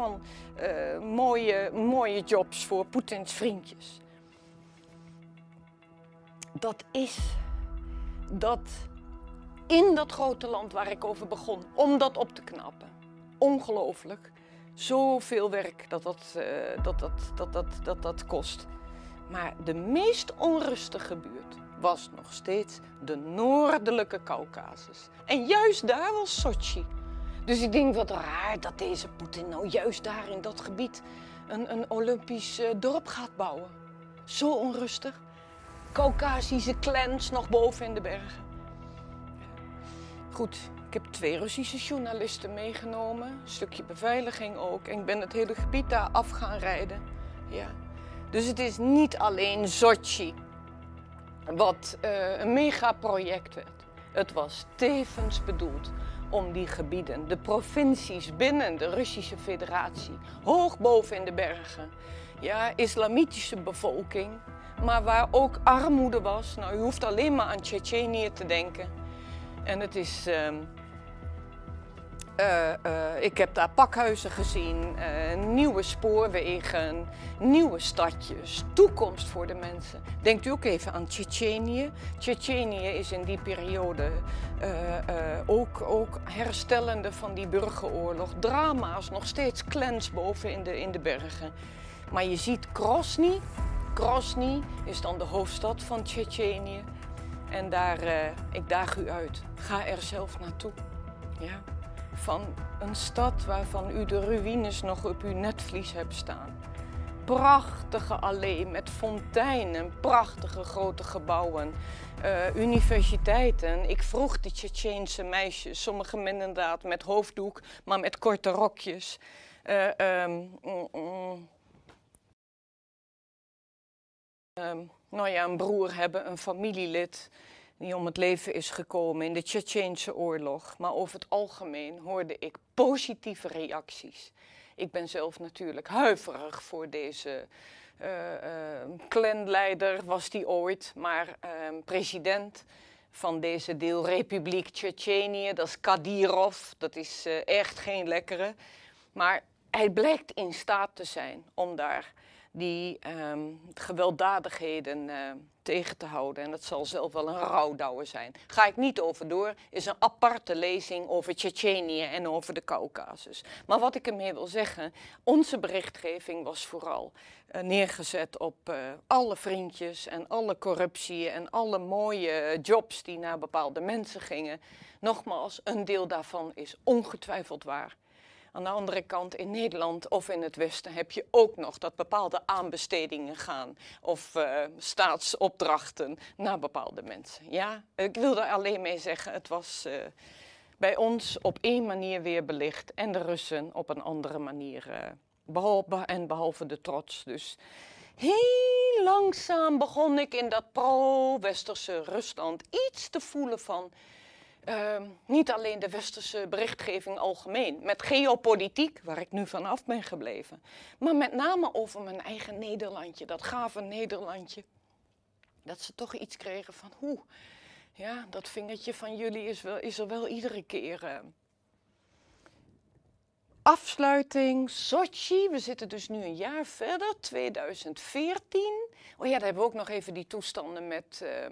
van eh, mooie, mooie jobs voor Poetins vriendjes. Dat is dat in dat grote land waar ik over begon, om dat op te knappen. Ongelooflijk. Zoveel werk dat dat, eh, dat, dat, dat, dat, dat, kost. Maar de meest onrustige buurt was nog steeds de noordelijke Caucasus. En juist daar was Sochi. Dus ik denk wat raar dat deze Poetin nou juist daar in dat gebied een, een Olympisch eh, dorp gaat bouwen. Zo onrustig. Caucasische clans nog boven in de bergen. Goed, ik heb twee Russische journalisten meegenomen. Een stukje beveiliging ook. En ik ben het hele gebied daar af gaan rijden. Ja. Dus het is niet alleen Sochi wat uh, een megaproject werd. Het was tevens bedoeld om die gebieden, de provincies binnen de Russische Federatie, hoog boven in de bergen, ja, islamitische bevolking, maar waar ook armoede was. Nou, u hoeft alleen maar aan Tsjetsjenië te denken. En het is. Uh, uh, uh, ik heb daar pakhuizen gezien, uh, nieuwe spoorwegen, nieuwe stadjes, toekomst voor de mensen. Denkt u ook even aan Tsjetsjenië. Tsjetsjenië is in die periode ook, ook herstellende van die burgeroorlog. Drama's, nog steeds clans boven in de, in de bergen. Maar je ziet Grozny. Grozny is dan de hoofdstad van Tsjetsjenië. En daar, ik daag u uit. Ga er zelf naartoe. Ja van een stad waarvan u de ruïnes nog op uw netvlies hebt staan. Prachtige allee met fonteinen, prachtige grote gebouwen, uh, universiteiten. Ik vroeg de Tsjetsjeense meisjes, sommige inderdaad met hoofddoek, maar met korte rokjes. Uh, um, um, um, nou ja, een broer hebben, een familielid die om het leven is gekomen in de Tsjetsjeense oorlog. Maar over het algemeen hoorde ik positieve reacties. Ik ben zelf natuurlijk huiverig voor deze uh, uh, clanleider, was die ooit, maar uh, president van deze deelrepubliek Tsjetsjenië, dat is Kadyrov, dat is uh, echt geen lekkere. Maar hij blijkt in staat te zijn om daar die um, gewelddadigheden uh, tegen te houden. En dat zal zelf wel een rouwdouwer zijn. Ga ik niet over door, is een aparte lezing over Tsjetsjenië en over de Caucasus. Maar wat ik ermee wil zeggen, onze berichtgeving was vooral uh, neergezet op uh, alle vriendjes en alle corruptie en alle mooie jobs die naar bepaalde mensen gingen. Nogmaals, een deel daarvan is ongetwijfeld waar. Aan de andere kant, in Nederland of in het Westen heb je ook nog dat bepaalde aanbestedingen gaan of uh, staatsopdrachten naar bepaalde mensen. Ja, ik wil alleen mee zeggen, het was uh, bij ons op één manier weer belicht en de Russen op een andere manier. Uh, behalve, en behalve de trots. Dus heel langzaam begon ik in dat pro-westerse Rusland iets te voelen van niet alleen de westerse berichtgeving algemeen, met geopolitiek, waar ik nu vanaf ben gebleven, maar met name over mijn eigen Nederlandje, dat gave Nederlandje. Dat ze toch iets kregen van, hoe, ja, dat vingertje van jullie is, wel, is er wel iedere keer. Uh. Afsluiting, Sochi, we zitten dus nu een jaar verder, 2014. Oh ja, daar hebben we ook nog even die toestanden met, uh,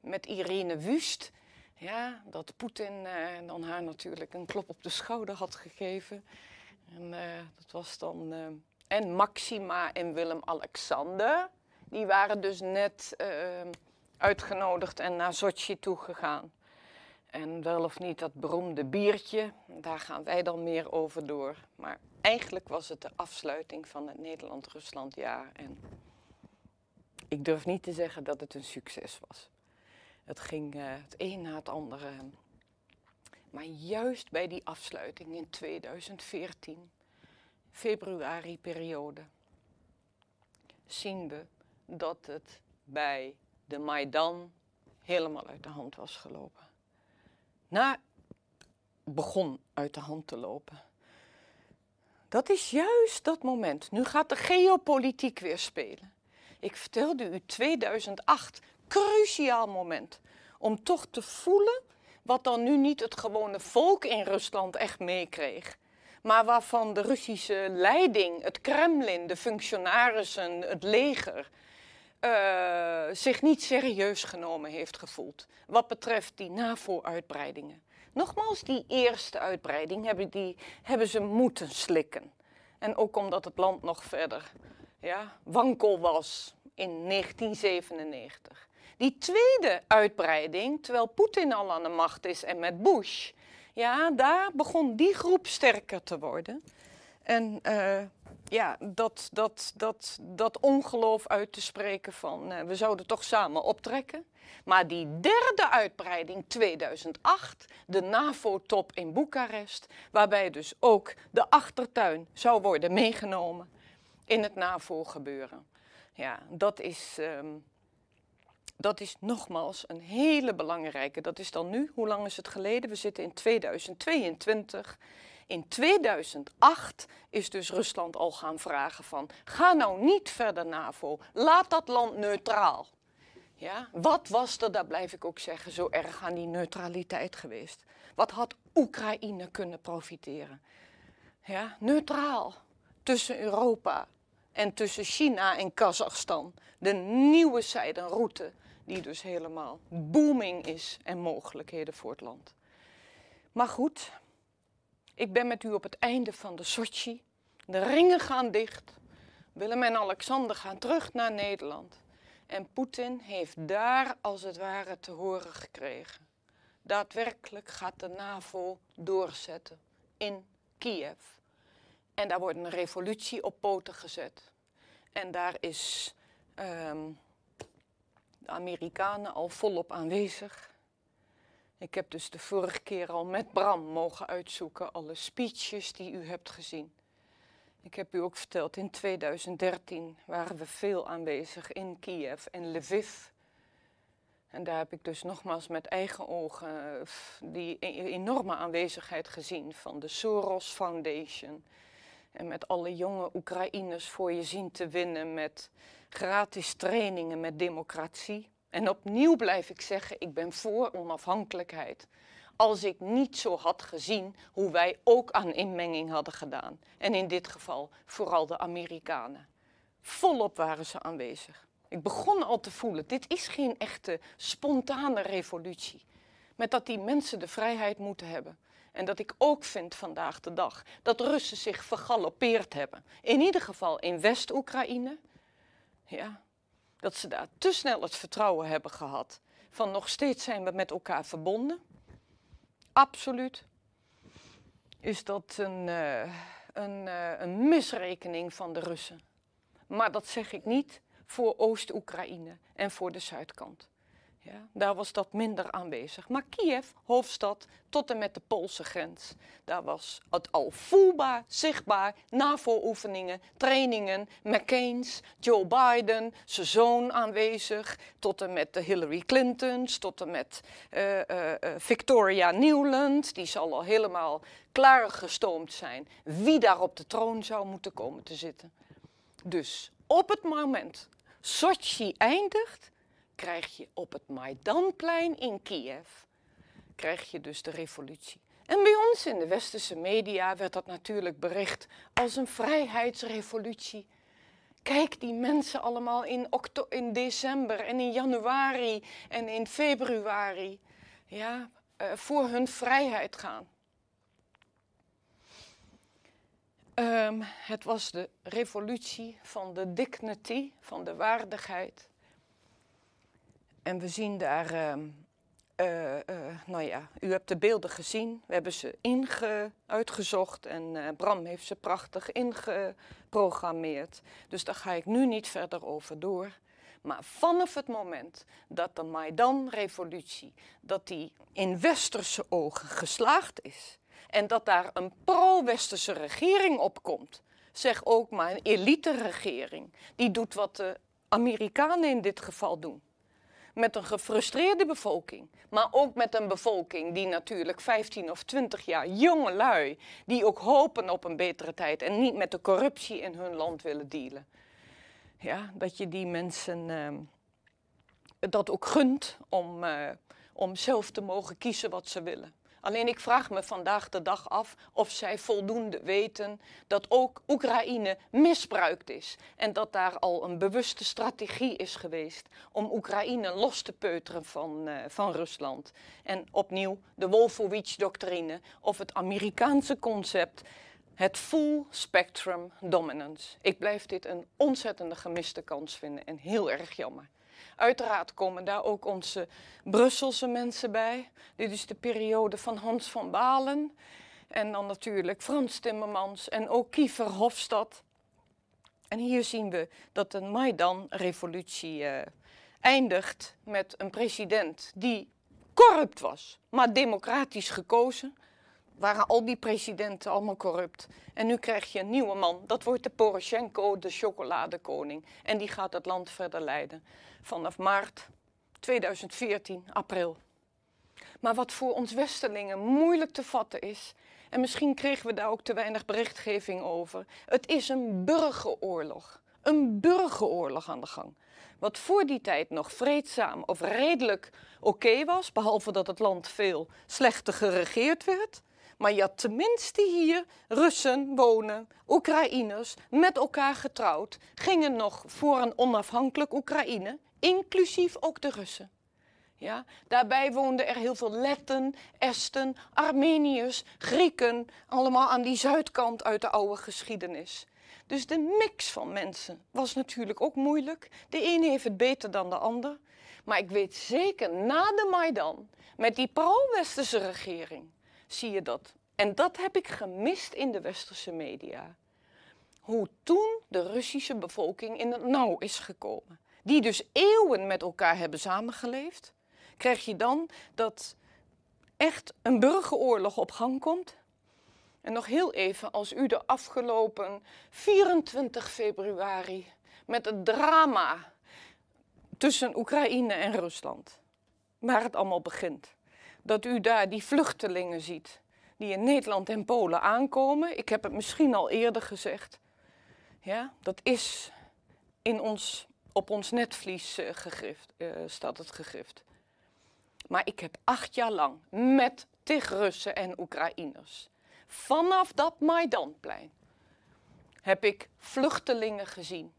met Irene Wust. Ja, dat Poetin uh, dan haar natuurlijk een klop op de schouder had gegeven. En uh, dat was dan. Uh, en Maxima en Willem-Alexander. Die waren dus net uitgenodigd en naar Sochi toegegaan. En wel of niet dat beroemde biertje, daar gaan wij dan meer over door. Maar eigenlijk was het de afsluiting van het Nederland-Ruslandjaar. En ik durf niet te zeggen dat het een succes was. Het ging uh, het een na het andere. Maar juist bij die afsluiting in 2014, februari-periode, zien we dat het bij de Maidan helemaal uit de hand was gelopen. Na begon uit de hand te lopen. Dat is juist dat moment. Nu gaat de geopolitiek weer spelen. Ik vertelde u 2008 cruciaal moment om toch te voelen wat dan nu niet het gewone volk in Rusland echt meekreeg. maar waarvan de Russische leiding, het Kremlin, de functionarissen, het leger, uh, zich niet serieus genomen heeft gevoeld wat betreft die NAVO-uitbreidingen. Nogmaals, die eerste uitbreiding hebben, die, hebben ze moeten slikken. En ook omdat het land nog verder ja, wankel was in 1997. Die tweede uitbreiding, terwijl Poetin al aan de macht is en met Bush, ja, daar begon die groep sterker te worden. En uh, ja, dat, dat, dat, dat ongeloof uit te spreken van uh, we zouden toch samen optrekken. Maar die derde uitbreiding, 2008, de NAVO-top in Boekarest, waarbij dus ook de achtertuin zou worden meegenomen in het NAVO-gebeuren. Ja, dat is, um, dat is nogmaals een hele belangrijke. Dat is dan nu, hoe lang is het geleden? We zitten in 2022. In 2008 is dus Rusland al gaan vragen van, ga nou niet verder NAVO, laat dat land neutraal. Ja? Wat was er, daar blijf ik ook zeggen, zo erg aan die neutraliteit geweest? Wat had Oekraïne kunnen profiteren? Ja? Neutraal tussen Europa en tussen China en Kazachstan. De nieuwe zijdenroute, die dus helemaal booming is en mogelijkheden voor het land. Maar goed, ik ben met u op het einde van de Sochi. De ringen gaan dicht. Willem en Alexander gaan terug naar Nederland. En Poetin heeft daar als het ware te horen gekregen. Daadwerkelijk gaat de NAVO doorzetten in Kiev. En daar wordt een revolutie op poten gezet. En daar is um, de Amerikanen al volop aanwezig. Ik heb dus de vorige keer al met Bram mogen uitzoeken alle speeches die u hebt gezien. Ik heb u ook verteld, in 2013 waren we veel aanwezig in Kiev en Lviv. En daar heb ik dus nogmaals met eigen ogen die e-, enorme aanwezigheid gezien van de Soros Foundation. En met alle jonge Oekraïners voor je zien te winnen met gratis trainingen met democratie. En opnieuw blijf ik zeggen, ik ben voor onafhankelijkheid. Als ik niet zo had gezien hoe wij ook aan inmenging hadden gedaan. En in dit geval vooral de Amerikanen. Volop waren ze aanwezig. Ik begon al te voelen, dit is geen echte spontane revolutie. Met dat die mensen de vrijheid moeten hebben. En dat ik ook vind vandaag de dag dat Russen zich vergalopeerd hebben. In ieder geval in West-Oekraïne. Ja, dat ze daar te snel het vertrouwen hebben gehad. Van nog steeds zijn we met elkaar verbonden. Absoluut. Is dat een, uh, een, uh, een misrekening van de Russen. Maar dat zeg ik niet voor Oost-Oekraïne en voor de zuidkant. Ja, daar was dat minder aanwezig. Maar Kiev, hoofdstad, tot en met de Poolse grens, daar was het al voelbaar, zichtbaar, NAVO-oefeningen, trainingen, McCain's, Joe Biden, zijn zoon aanwezig, tot en met de Hillary Clintons, tot en met uh, uh, Victoria Newland, die zal al helemaal klaargestoomd zijn wie daar op de troon zou moeten komen te zitten. Dus op het moment Sochi eindigt, krijg je op het Maidanplein in Kiev, krijg je dus de revolutie. En bij ons in de westerse media werd dat natuurlijk bericht als een vrijheidsrevolutie. Kijk, die mensen allemaal in, in december en in januari en in februari ja, uh, voor hun vrijheid gaan. Um, het was de revolutie van de dignity, van de waardigheid. En we zien daar, uh, uh, nou ja, u hebt de beelden gezien. We hebben ze inge uitgezocht en uh, Bram heeft ze prachtig ingeprogrammeerd. Dus daar ga ik nu niet verder over door. Maar vanaf het moment dat de Maidan-revolutie, dat die in westerse ogen geslaagd is... en dat daar een pro-westerse regering opkomt... zeg ook maar een elite-regering, die doet wat de Amerikanen in dit geval doen met een gefrustreerde bevolking. Maar ook met een bevolking die natuurlijk 15 of 20 jaar jonge lui, die ook hopen op een betere tijd en niet met de corruptie in hun land willen dealen. Ja, dat je die mensen uh, dat ook gunt om, uh, om zelf te mogen kiezen wat ze willen. Alleen ik vraag me vandaag de dag af of zij voldoende weten dat ook Oekraïne misbruikt is. En dat daar al een bewuste strategie is geweest om Oekraïne los te peuteren van, uh, van Rusland. En opnieuw de Wolfowitz-doctrine of het Amerikaanse concept. Het full spectrum dominance. Ik blijf dit een ontzettende gemiste kans vinden en heel erg jammer. Uiteraard komen daar ook onze Brusselse mensen bij. Dit is de periode van Hans van Balen. En dan natuurlijk Frans Timmermans en ook Kiefer Hofstad. En hier zien we dat de Maidan-revolutie uh, eindigt met een president die corrupt was, maar democratisch gekozen waren al die presidenten allemaal corrupt. En nu krijg je een nieuwe man. Dat wordt de Poroshenko, de chocoladekoning. En die gaat het land verder leiden. Vanaf maart 2014, april. Maar wat voor ons Westerlingen moeilijk te vatten is, en misschien kregen we daar ook te weinig berichtgeving over, het is een burgeroorlog. Een burgeroorlog aan de gang. Wat voor die tijd nog vreedzaam of redelijk oké was, behalve dat het land veel slechter geregeerd werd, maar je had tenminste hier Russen wonen, Oekraïners, met elkaar getrouwd, gingen nog voor een onafhankelijk Oekraïne, inclusief ook de Russen. Ja, daarbij woonden er heel veel Letten, Esten, Armeniërs, Grieken, allemaal aan die zuidkant uit de oude geschiedenis. Dus de mix van mensen was natuurlijk ook moeilijk. De een heeft het beter dan de ander. Maar ik weet zeker, na de Maidan, met die pro-westerse regering, zie je dat. En dat heb ik gemist in de westerse media. Hoe toen de Russische bevolking in het nauw is gekomen. Die dus eeuwen met elkaar hebben samengeleefd. Krijg je dan dat echt een burgeroorlog op gang komt? En nog heel even, als u de afgelopen 24 februari met het drama tussen Oekraïne en Rusland, waar het allemaal begint, dat u daar die vluchtelingen ziet die in Nederland en Polen aankomen. Ik heb het misschien al eerder gezegd. Ja, dat is in ons, op ons netvlies uh, gegrift, uh, staat het gegrift. Maar ik heb acht jaar lang met tig Russen en Oekraïners, vanaf dat Maidanplein, heb ik vluchtelingen gezien.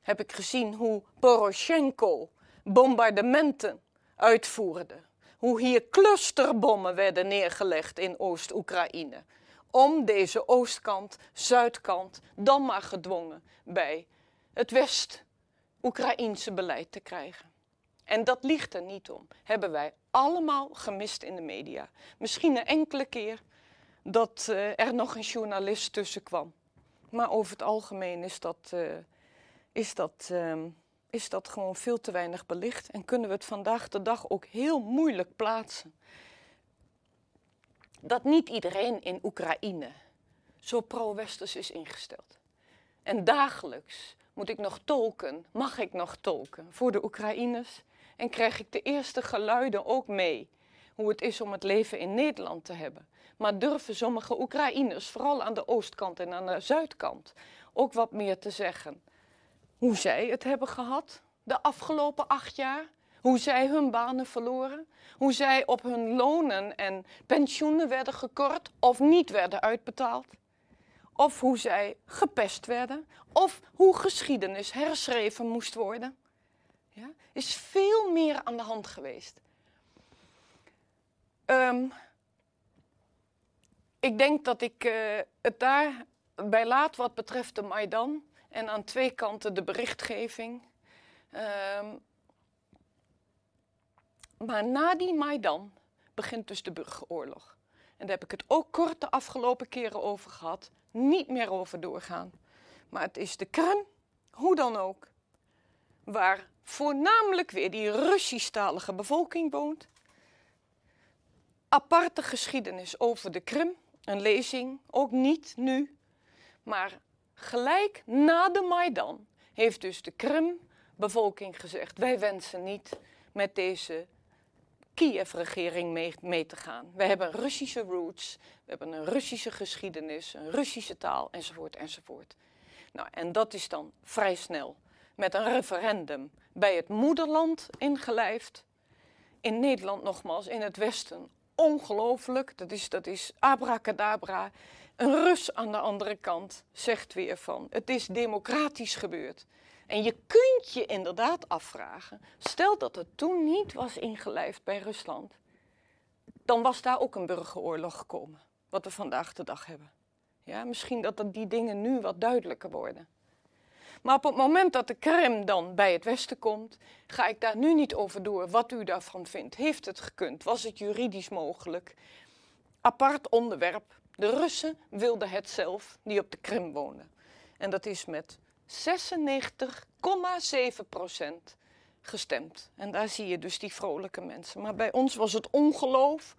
Heb ik gezien hoe Poroshenko bombardementen uitvoerde hoe hier clusterbommen werden neergelegd in Oost-Oekraïne. Om deze oostkant, zuidkant dan maar gedwongen bij het West-Oekraïnse beleid te krijgen. En dat ligt er niet om. Hebben wij allemaal gemist in de media. Misschien een enkele keer dat uh, er nog een journalist tussen kwam. Maar over het algemeen is dat, uh, is dat uh, is dat gewoon veel te weinig belicht en kunnen we het vandaag de dag ook heel moeilijk plaatsen. Dat niet iedereen in Oekraïne zo pro-westers is ingesteld. En dagelijks moet ik nog tolken, mag ik nog tolken voor de Oekraïners en krijg ik de eerste geluiden ook mee hoe het is om het leven in Nederland te hebben. Maar durven sommige Oekraïners, vooral aan de oostkant en aan de zuidkant, ook wat meer te zeggen hoe zij het hebben gehad de afgelopen acht jaar. Hoe zij hun banen verloren. Hoe zij op hun lonen en pensioenen werden gekort of niet werden uitbetaald. Of hoe zij gepest werden. Of hoe geschiedenis herschreven moest worden. Ja, is veel meer aan de hand geweest. Um, ik denk dat ik uh, het daar bij laat wat betreft de Maidan. En aan twee kanten de berichtgeving. Um, maar na die Maidan begint dus de burgeroorlog. En daar heb ik het ook kort de afgelopen keren over gehad. Niet meer over doorgaan. Maar het is de Krim, hoe dan ook, waar voornamelijk weer die Russisch-talige bevolking woont. Aparte geschiedenis over de Krim, een lezing, ook niet nu, maar Gelijk na de Maidan heeft dus de Krim-bevolking gezegd: wij wensen niet met deze Kiev-regering mee, mee, te gaan. We hebben Russische roots, we hebben een Russische geschiedenis, een Russische taal, enzovoort, enzovoort. Nou, en dat is dan vrij snel met een referendum bij het moederland ingelijfd. In Nederland nogmaals, in het Westen ongelooflijk. Dat is, dat is abracadabra. Een Rus aan de andere kant zegt weer van, het is democratisch gebeurd. En je kunt je inderdaad afvragen, stel dat het toen niet was ingelijfd bij Rusland, dan was daar ook een burgeroorlog gekomen, wat we vandaag de dag hebben. Ja, misschien dat die dingen nu wat duidelijker worden. Maar op het moment dat de Krim dan bij het Westen komt, ga ik daar nu niet over door wat u daarvan vindt. Heeft het gekund? Was het juridisch mogelijk? Apart onderwerp. De Russen wilden het zelf, die op de Krim wonen. En dat is met 96,7 procent gestemd. En daar zie je dus die vrolijke mensen. Maar bij ons was het ongeloof.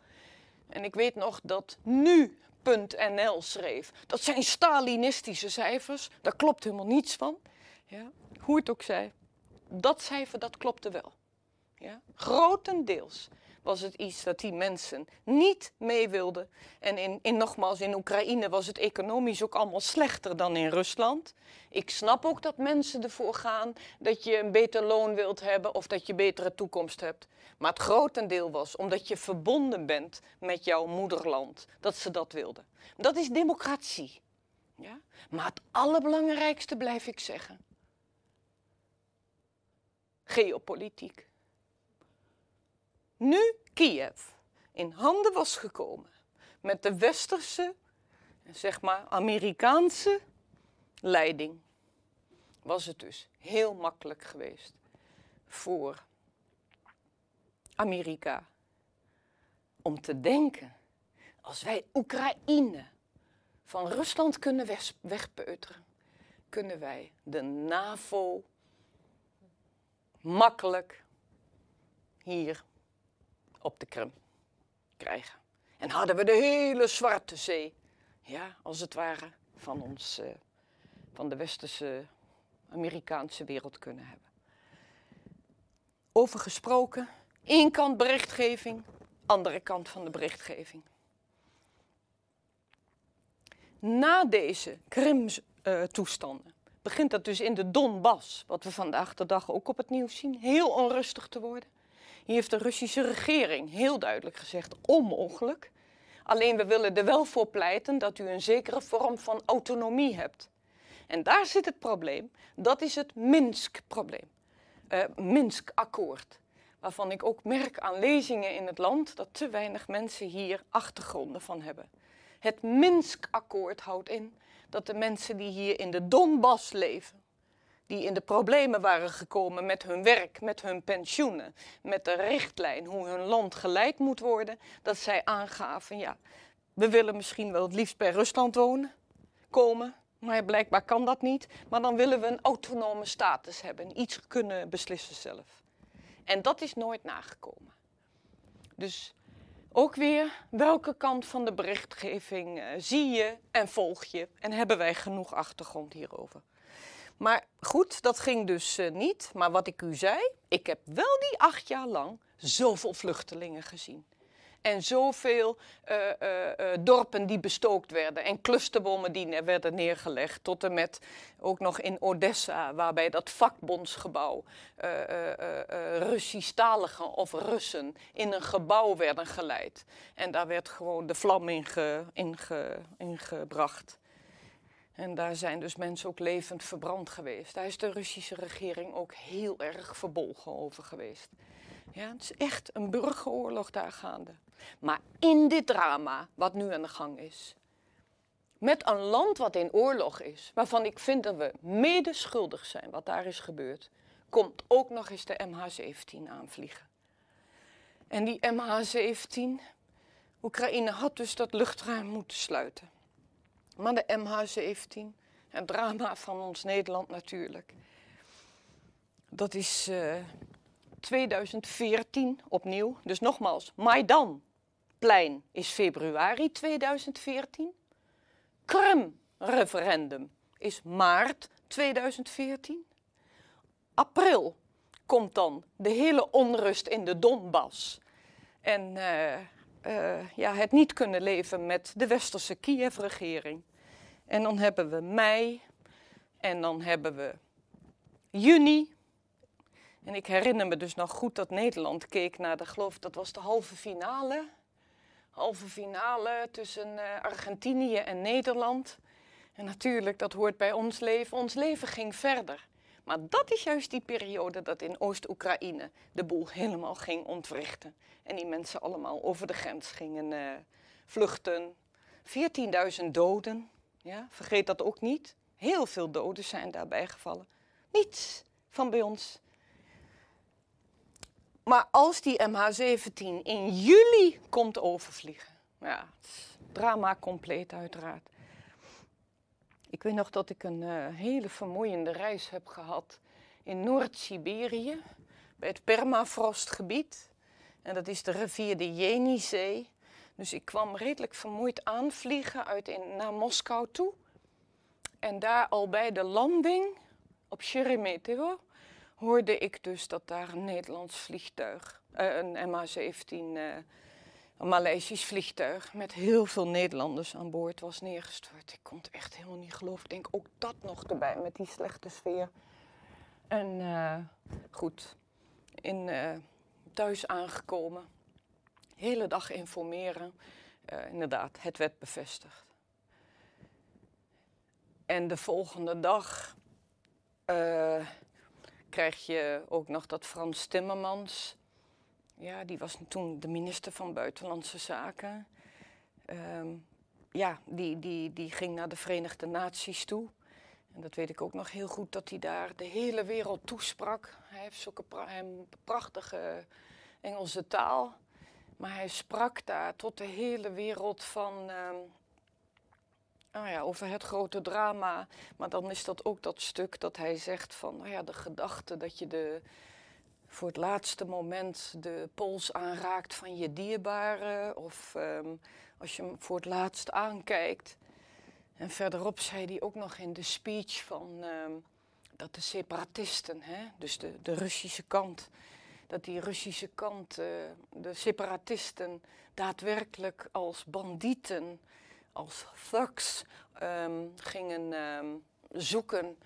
En ik weet nog dat nu.nl schreef. Dat zijn Stalinistische cijfers. Daar klopt helemaal niets van. Ja, hoe het ook zij. Dat cijfer, dat klopte wel. Ja, grotendeels was het iets dat die mensen niet mee wilden. En in, in, nogmaals, in Oekraïne was het economisch ook allemaal slechter dan in Rusland. Ik snap ook dat mensen ervoor gaan dat je een beter loon wilt hebben of dat je betere toekomst hebt. Maar het grotendeel was omdat je verbonden bent met jouw moederland, dat ze dat wilden. Dat is democratie. Ja? Maar het allerbelangrijkste blijf ik zeggen. Geopolitiek nu Kiev in handen was gekomen met de westerse, zeg maar Amerikaanse leiding, was het dus heel makkelijk geweest voor Amerika om te denken, als wij Oekraïne van Rusland kunnen wegpeuteren, kunnen wij de NAVO makkelijk hier op de Krim krijgen. En hadden we de hele Zwarte Zee, ja, als het ware, van ons, uh, van de westerse Amerikaanse wereld kunnen hebben. Over gesproken, één kant berichtgeving, andere kant van de berichtgeving. Na deze Krim-toestanden uh, begint dat dus in de Donbass, wat we vandaag de dag ook op het nieuws zien, heel onrustig te worden. Hier heeft de Russische regering heel duidelijk gezegd: onmogelijk. Alleen we willen er wel voor pleiten dat u een zekere vorm van autonomie hebt. En daar zit het probleem. Dat is het Minsk-probleem. Uh, Minsk-akkoord. Waarvan ik ook merk aan lezingen in het land dat te weinig mensen hier achtergronden van hebben. Het Minsk-akkoord houdt in dat de mensen die hier in de Donbass leven, die in de problemen waren gekomen met hun werk, met hun pensioenen, met de richtlijn hoe hun land geleid moet worden, dat zij aangaven, ja, we willen misschien wel het liefst bij Rusland wonen, komen, maar blijkbaar kan dat niet, maar dan willen we een autonome status hebben, iets kunnen beslissen zelf. En dat is nooit nagekomen. Dus ook weer, welke kant van de berichtgeving uh, zie je en volg je en hebben wij genoeg achtergrond hierover? Maar goed, dat ging dus uh, niet. Maar wat ik u zei, ik heb wel die acht jaar lang zoveel vluchtelingen gezien. En zoveel uh, uh, dorpen die bestookt werden en clusterbommen die werden neergelegd. Tot en met ook nog in Odessa, waarbij dat vakbondsgebouw Russisch-taligen of Russen in een gebouw werden geleid. En daar werd gewoon de vlam ge, in gebracht. En daar zijn dus mensen ook levend verbrand geweest. Daar is de Russische regering ook heel erg verbolgen over geweest. Ja, het is echt een burgeroorlog daar gaande. Maar in dit drama, wat nu aan de gang is, met een land wat in oorlog is, waarvan ik vind dat we mede schuldig zijn wat daar is gebeurd, komt ook nog eens de MH17 aanvliegen. En die MH17, Oekraïne had dus dat luchtruim moeten sluiten. Maar de MH17, het drama van ons Nederland natuurlijk. Dat is uh, eh, 2014 opnieuw. Dus nogmaals, Maidanplein is februari 2014. Krim-referendum is maart 2014. April komt dan de hele onrust in de Donbass. En uh, ja, het niet kunnen leven met de westerse Kiev-regering. En dan hebben we mei en dan hebben we juni. En ik herinner me dus nog goed dat Nederland keek naar de, geloof dat was de halve finale halve finale tussen uh, Argentinië en Nederland. En natuurlijk, dat hoort bij ons leven. Ons leven ging verder. Maar dat is juist die periode dat in Oost-Oekraïne de boel helemaal ging ontwrichten. En die mensen allemaal over de grens gingen uh, vluchten. 14.000 doden, ja, vergeet dat ook niet. Heel veel doden zijn daarbij gevallen. Niets van bij ons. Maar als die MH17 in juli komt overvliegen, ja, drama compleet uiteraard. Ik weet nog dat ik een uh, hele vermoeiende reis heb gehad in Noord-Siberië, bij het permafrostgebied. En dat is de rivier de Jenizee. Dus ik kwam redelijk vermoeid aanvliegen uit in, naar Moskou toe. En daar al bij de landing op Sheremetyevo hoorde ik dus dat daar een Nederlands vliegtuig, uh, een MH17, uh, eh, een Maleisisch vliegtuig met heel veel Nederlanders aan boord was neergestort. Ik kon het echt helemaal niet geloven. Ik denk ook dat nog erbij met die slechte sfeer. En uh, goed, in, thuis aangekomen, hele dag informeren. inderdaad, het werd bevestigd. En de volgende dag krijg je ook nog dat Frans Timmermans. Ja, die was toen de minister van Buitenlandse Zaken. Uh, ja, die, die, die ging naar de Verenigde Naties toe. En dat weet ik ook nog heel goed, dat hij daar de hele wereld toesprak. Hij heeft zulke pra prachtige Engelse taal. Maar hij sprak daar tot de hele wereld van... Nou ja, over het grote drama. Maar dan is dat ook dat stuk dat hij zegt van nou ja, de gedachte dat je de, voor het laatste moment de pols aanraakt van je dierbare. Of um, als je hem voor het laatst aankijkt. En verderop zei hij ook nog in de speech van um, dat de separatisten, hè, dus de, de Russische kant, dat die Russische kant, uh, de separatisten, daadwerkelijk als bandieten als thugs um, gingen zoeken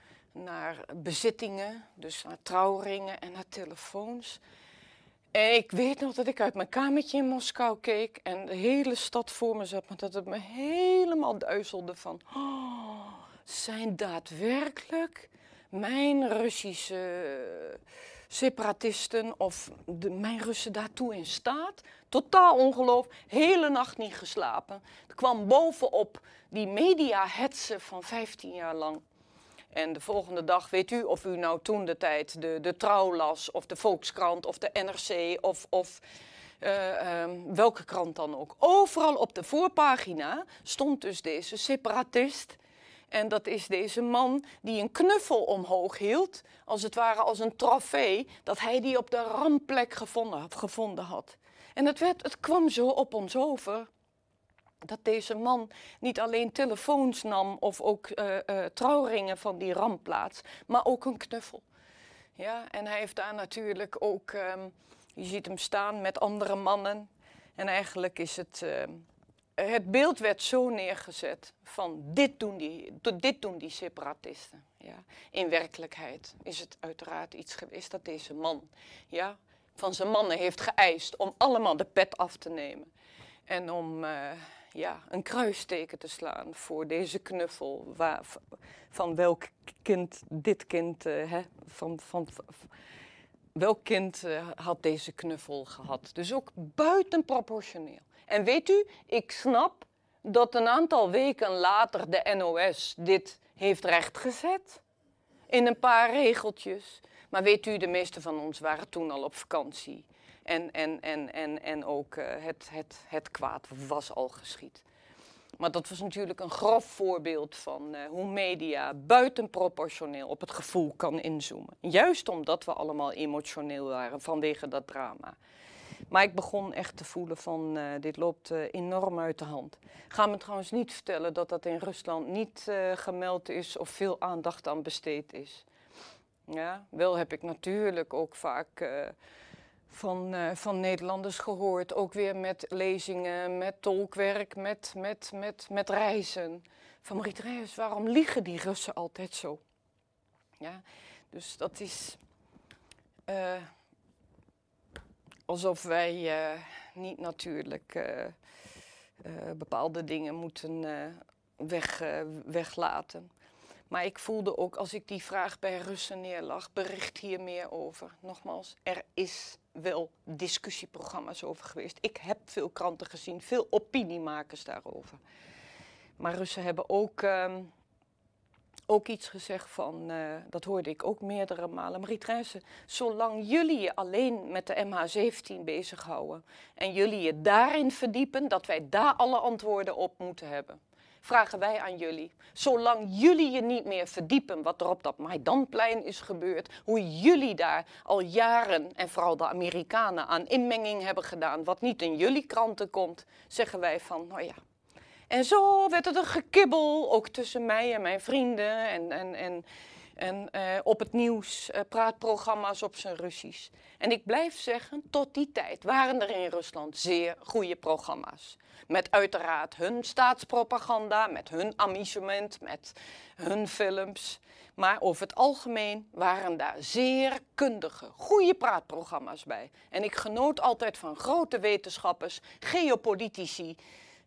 naar bezittingen, dus naar trouwringen en naar telefoons. En ik weet nog dat ik uit mijn kamertje in Moskou keek en de hele stad voor me zat, maar dat het me helemaal duizelde van, oh, zijn daadwerkelijk mijn Russische separatisten of de, mijn Russen daartoe in staat? Totaal ongeloof, hele nacht niet geslapen. Het kwam bovenop die media-hetsen van 15 jaar lang. En de volgende dag, weet u of u nou toen de tijd de, de Trouw las, of de Volkskrant, of de NRC, of, of uh, um, welke krant dan ook. Overal op de voorpagina stond dus deze separatist. En dat is deze man die een knuffel omhoog hield, als het ware als een trofee, dat hij die op de rampplek gevonden, gevonden had. En het, werd, het kwam zo op ons over dat deze man niet alleen telefoons nam of ook uh, trouwringen van die rampplaats, maar ook een knuffel. Ja, en hij heeft daar natuurlijk ook, um, je ziet hem staan met andere mannen. En eigenlijk is het, uh, het beeld werd zo neergezet van dit doen die, dit doen die separatisten. Ja. In werkelijkheid is het uiteraard iets geweest dat deze man ja, van zijn mannen heeft geëist om allemaal de pet af te nemen. En om uh, ja, een kruisteken te slaan voor deze knuffel. Waar, van welk kind dit kind, uh, hè, van, van, welk kind uh, had deze knuffel gehad. Dus ook buitenproportioneel. En weet u, ik snap dat een aantal weken later de NOS dit heeft rechtgezet. In een paar regeltjes. Maar weet u, de meeste van ons waren toen al op vakantie. En, en, en, en, en ook uh, het, het, het kwaad was al geschied. Maar dat was natuurlijk een grof voorbeeld van uh, hoe media buitenproportioneel op het gevoel kan inzoomen. Juist omdat we allemaal emotioneel waren vanwege dat drama. Maar ik begon echt te voelen van uh, dit loopt enorm uit de hand. Ga me trouwens niet vertellen dat dat in Rusland niet gemeld is of veel aandacht aan besteed is. Ja, wel heb ik natuurlijk ook vaak van, van Nederlanders gehoord, ook weer met lezingen, met tolkwerk, met, met, met, met reizen. Van Mariet Reijers, waarom liegen die Russen altijd zo? Ja, dus dat is alsof wij uh, niet natuurlijk eh, bepaalde dingen moeten weg, weglaten. Maar ik voelde ook als ik die vraag bij Russen neerlag, bericht hier meer over. Nogmaals, er is wel discussieprogramma's over geweest. Ik heb veel kranten gezien, veel opiniemakers daarover. Maar Russen hebben ook, ehm, ook iets gezegd van, uh, dat hoorde ik ook meerdere malen. Marie zolang jullie je alleen met de MH17 bezighouden en jullie je daarin verdiepen, dat wij daar alle antwoorden op moeten hebben vragen wij aan jullie. Zolang jullie je niet meer verdiepen wat er op dat Maidanplein is gebeurd, hoe jullie daar al jaren, en vooral de Amerikanen, aan inmenging hebben gedaan, wat niet in jullie kranten komt, zeggen wij van, nou ja. En zo werd het een gekibbel, ook tussen mij en mijn vrienden en, en, en, en uh, op het nieuws, uh, praatprogramma's op zijn Russisch. En ik blijf zeggen, tot die tijd waren er in Rusland zeer goede programma's. Met uiteraard hun staatspropaganda, met hun amusement, met hun films. Maar over het algemeen waren daar zeer kundige, goede praatprogramma's bij. En ik genoot altijd van grote wetenschappers, geopolitici.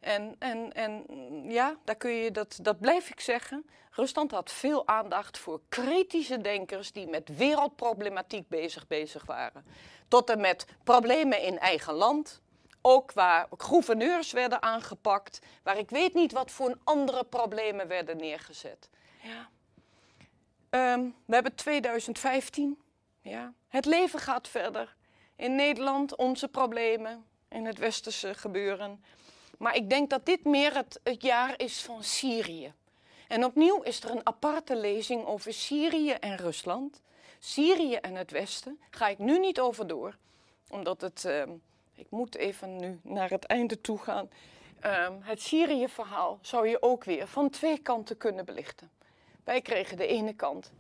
En, en, en ja, daar kun je dat, dat blijf ik zeggen. Rusland had veel aandacht voor kritische denkers die met wereldproblematiek bezig, bezig waren. Tot en met problemen in eigen land, ook waar gouverneurs werden aangepakt, waar ik weet niet wat voor andere problemen werden neergezet. Ja. Ehm, we hebben 2015. Ja. Het leven gaat verder. In Nederland onze problemen, in het westerse gebeuren. Maar ik denk dat dit meer het, jaar is van Syrië. En opnieuw is er een aparte lezing over Syrië en Rusland. Syrië en het Westen. Ga ik nu niet over door, omdat het. Ehm, ik moet even nu naar het einde toe gaan. Ehm, het Syrië-verhaal zou je ook weer van twee kanten kunnen belichten. Wij kregen de ene kant.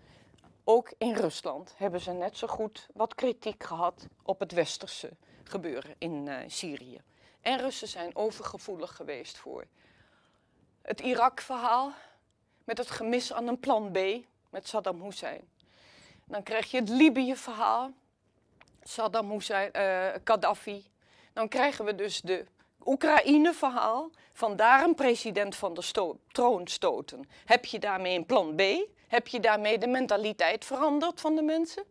Ook in Rusland hebben ze net zo goed wat kritiek gehad op het westerse gebeuren in uh, Syrië. En Russen zijn overgevoelig geweest voor het Irak-verhaal met het gemis aan een plan B met Saddam Hussein. Dan krijg je het Libië-verhaal, Saddam Hussein, uh, Gaddafi dan krijgen we dus de Oekraïne-verhaal. Vandaar een president van de troon stoten. Heb je daarmee een plan B? Heb je daarmee de mentaliteit veranderd van de mensen?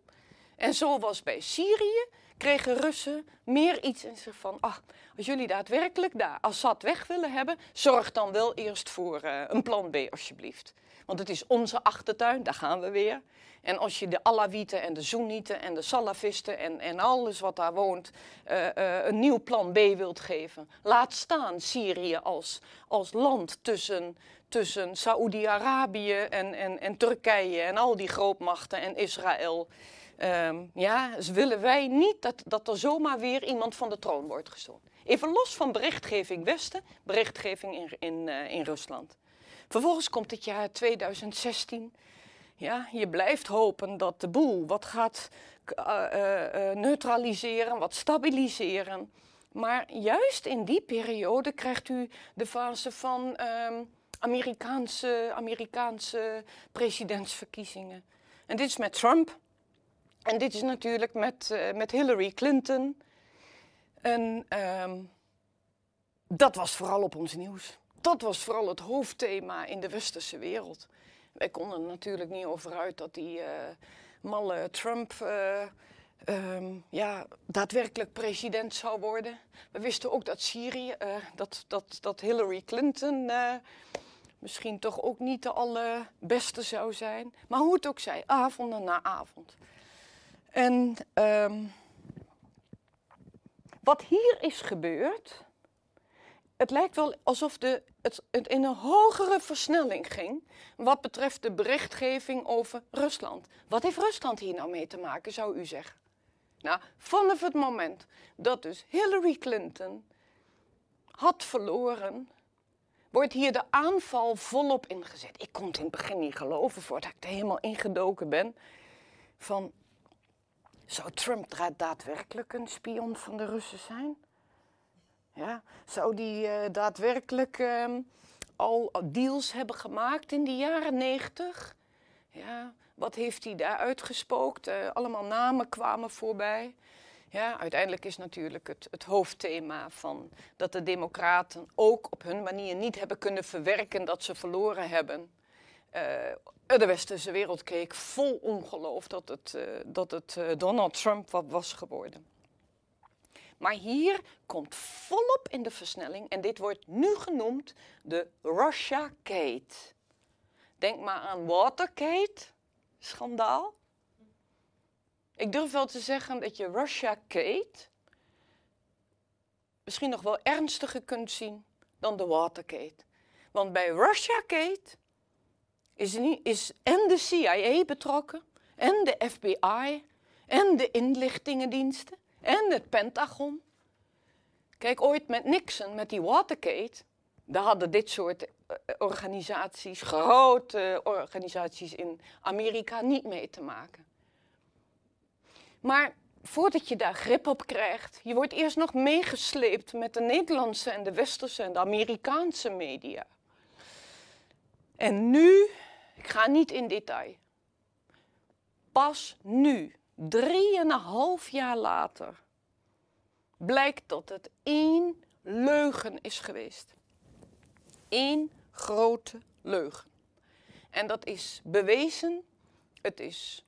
En zo was bij Syrië, kregen Russen meer iets in zich van... Ah, als jullie daadwerkelijk daar Assad weg willen hebben... zorg dan wel eerst voor uh, een plan B, alsjeblieft. Want het is onze achtertuin, daar gaan we weer. En als je de Alawieten en de Soenieten en de Salafisten en, en alles wat daar woont uh, uh, een nieuw plan B wilt geven, laat staan Syrië als, als land tussen, tussen Saoedi-Arabië en, en, en Turkije en al die grootmachten en Israël. Um, ja, dus willen wij niet dat, dat er zomaar weer iemand van de troon wordt gestoten. Even los van berichtgeving Westen, berichtgeving in, in, uh, in Rusland. Vervolgens komt het jaar 2016. Ja, je blijft hopen dat de boel wat gaat uh, uh, neutraliseren, wat stabiliseren. Maar juist in die periode krijgt u de fase van uh, Amerikaanse, Amerikaanse presidentsverkiezingen. En dit is met Trump. En dit is natuurlijk met, uh, met Hillary Clinton. En um, dat was vooral op ons nieuws. Dat was vooral het hoofdthema in de westerse wereld. Wij konden natuurlijk niet over uit dat die uh, malle Trump uh, um, ja, daadwerkelijk president zou worden. We wisten ook dat Syrië, dat, dat, dat Hillary Clinton misschien toch ook niet de allerbeste zou zijn. Maar hoe het ook zij, avond na avond. En um, wat hier is gebeurd, het lijkt wel alsof de, het, het, in een hogere versnelling ging wat betreft de berichtgeving over Rusland. Wat heeft Rusland hier nou mee te maken, zou u zeggen? Nou, vanaf het moment dat dus Hillary Clinton had verloren, wordt hier de aanval volop ingezet. Ik kon het in het begin niet geloven voordat ik er helemaal ingedoken ben. Van, zou Trump daadwerkelijk een spion van de Russen zijn? Ja, zou die uh, daadwerkelijk um, al deals hebben gemaakt in de jaren negentig? Ja, wat heeft hij daar uitgespookt? Uh, allemaal namen kwamen voorbij. Ja, uiteindelijk is natuurlijk het, het hoofdthema van dat de democraten ook op hun manier niet hebben kunnen verwerken dat ze verloren hebben. Uh, de westerse wereld keek vol ongeloof dat het, uh, dat het uh, Donald Trump wat was geworden. Maar hier komt volop in de versnelling en dit wordt nu genoemd de Russia-Gate. Denk maar aan Watergate, schandaal. Ik durf wel te zeggen dat je Russia-Gate misschien nog wel ernstiger kunt zien dan de Watergate. Want bij Russia-Gate is, is en de CIA betrokken, en de FBI, en de inlichtingendiensten, en het Pentagon. Kijk, ooit met Nixon, met die Watergate, daar hadden dit soort eh, organisaties, grote organisaties in Amerika, niet mee te maken. Maar voordat je daar grip op krijgt, je wordt eerst nog meegesleept met de Nederlandse en de Westerse en de Amerikaanse media. En nu, ik ga niet in detail, pas nu, drieënhalf jaar later, blijkt dat het één leugen is geweest. Eén grote leugen. En dat is bewezen, het is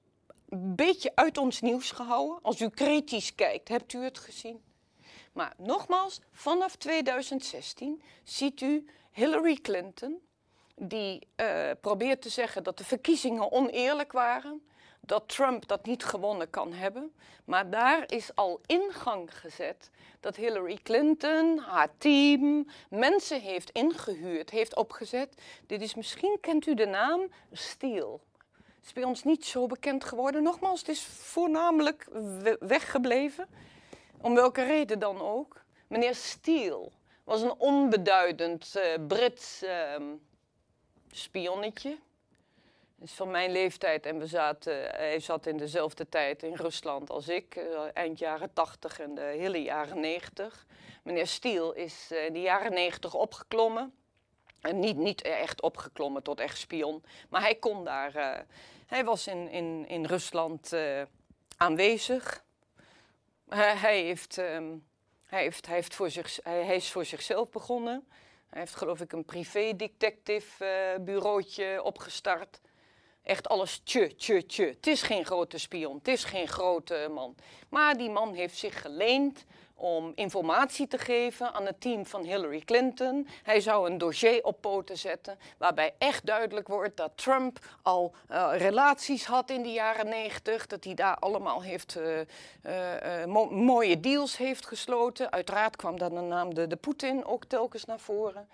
een beetje uit ons nieuws gehouden. Als u kritisch kijkt, hebt u het gezien. Maar nogmaals, vanaf 2016 ziet u Hillary Clinton, die uh, probeert te zeggen dat de verkiezingen oneerlijk waren, dat Trump dat niet gewonnen kan hebben. Maar daar is al ingang gezet dat Hillary Clinton, haar team, mensen heeft ingehuurd, heeft opgezet. Dit is misschien, kent u de naam, Steele is bij ons niet zo bekend geworden. Nogmaals, het is voornamelijk weggebleven. Om welke reden dan ook. Meneer Steele was een onbeduidend uh, Brits uh, spionnetje. Is van mijn leeftijd en we zaten, hij zat in dezelfde tijd in Rusland als ik, uh, eind jaren 80 en de hele jaren 90. Meneer Steele is in de jaren 90 opgeklommen en niet, niet echt opgeklommen tot echt spion. Maar hij kon daar. Uh, hij was in, in, in Rusland aanwezig. hij, heeft, hij, heeft, heeft voor zich, hij, hij, is voor zichzelf begonnen. Hij heeft geloof ik een privé-detective uh, bureautje opgestart. Echt alles tje, tje, tje. Het is geen grote spion, het is geen grote man. Maar die man heeft zich geleend om informatie te geven aan het team van Hillary Clinton. Hij zou een dossier op poten zetten waarbij echt duidelijk wordt dat Trump al uh, relaties had in de jaren negentig, dat hij daar allemaal heeft, uh, mo mooie deals heeft gesloten. Uiteraard kwam dan de naam de, de Poetin ook telkens naar voren.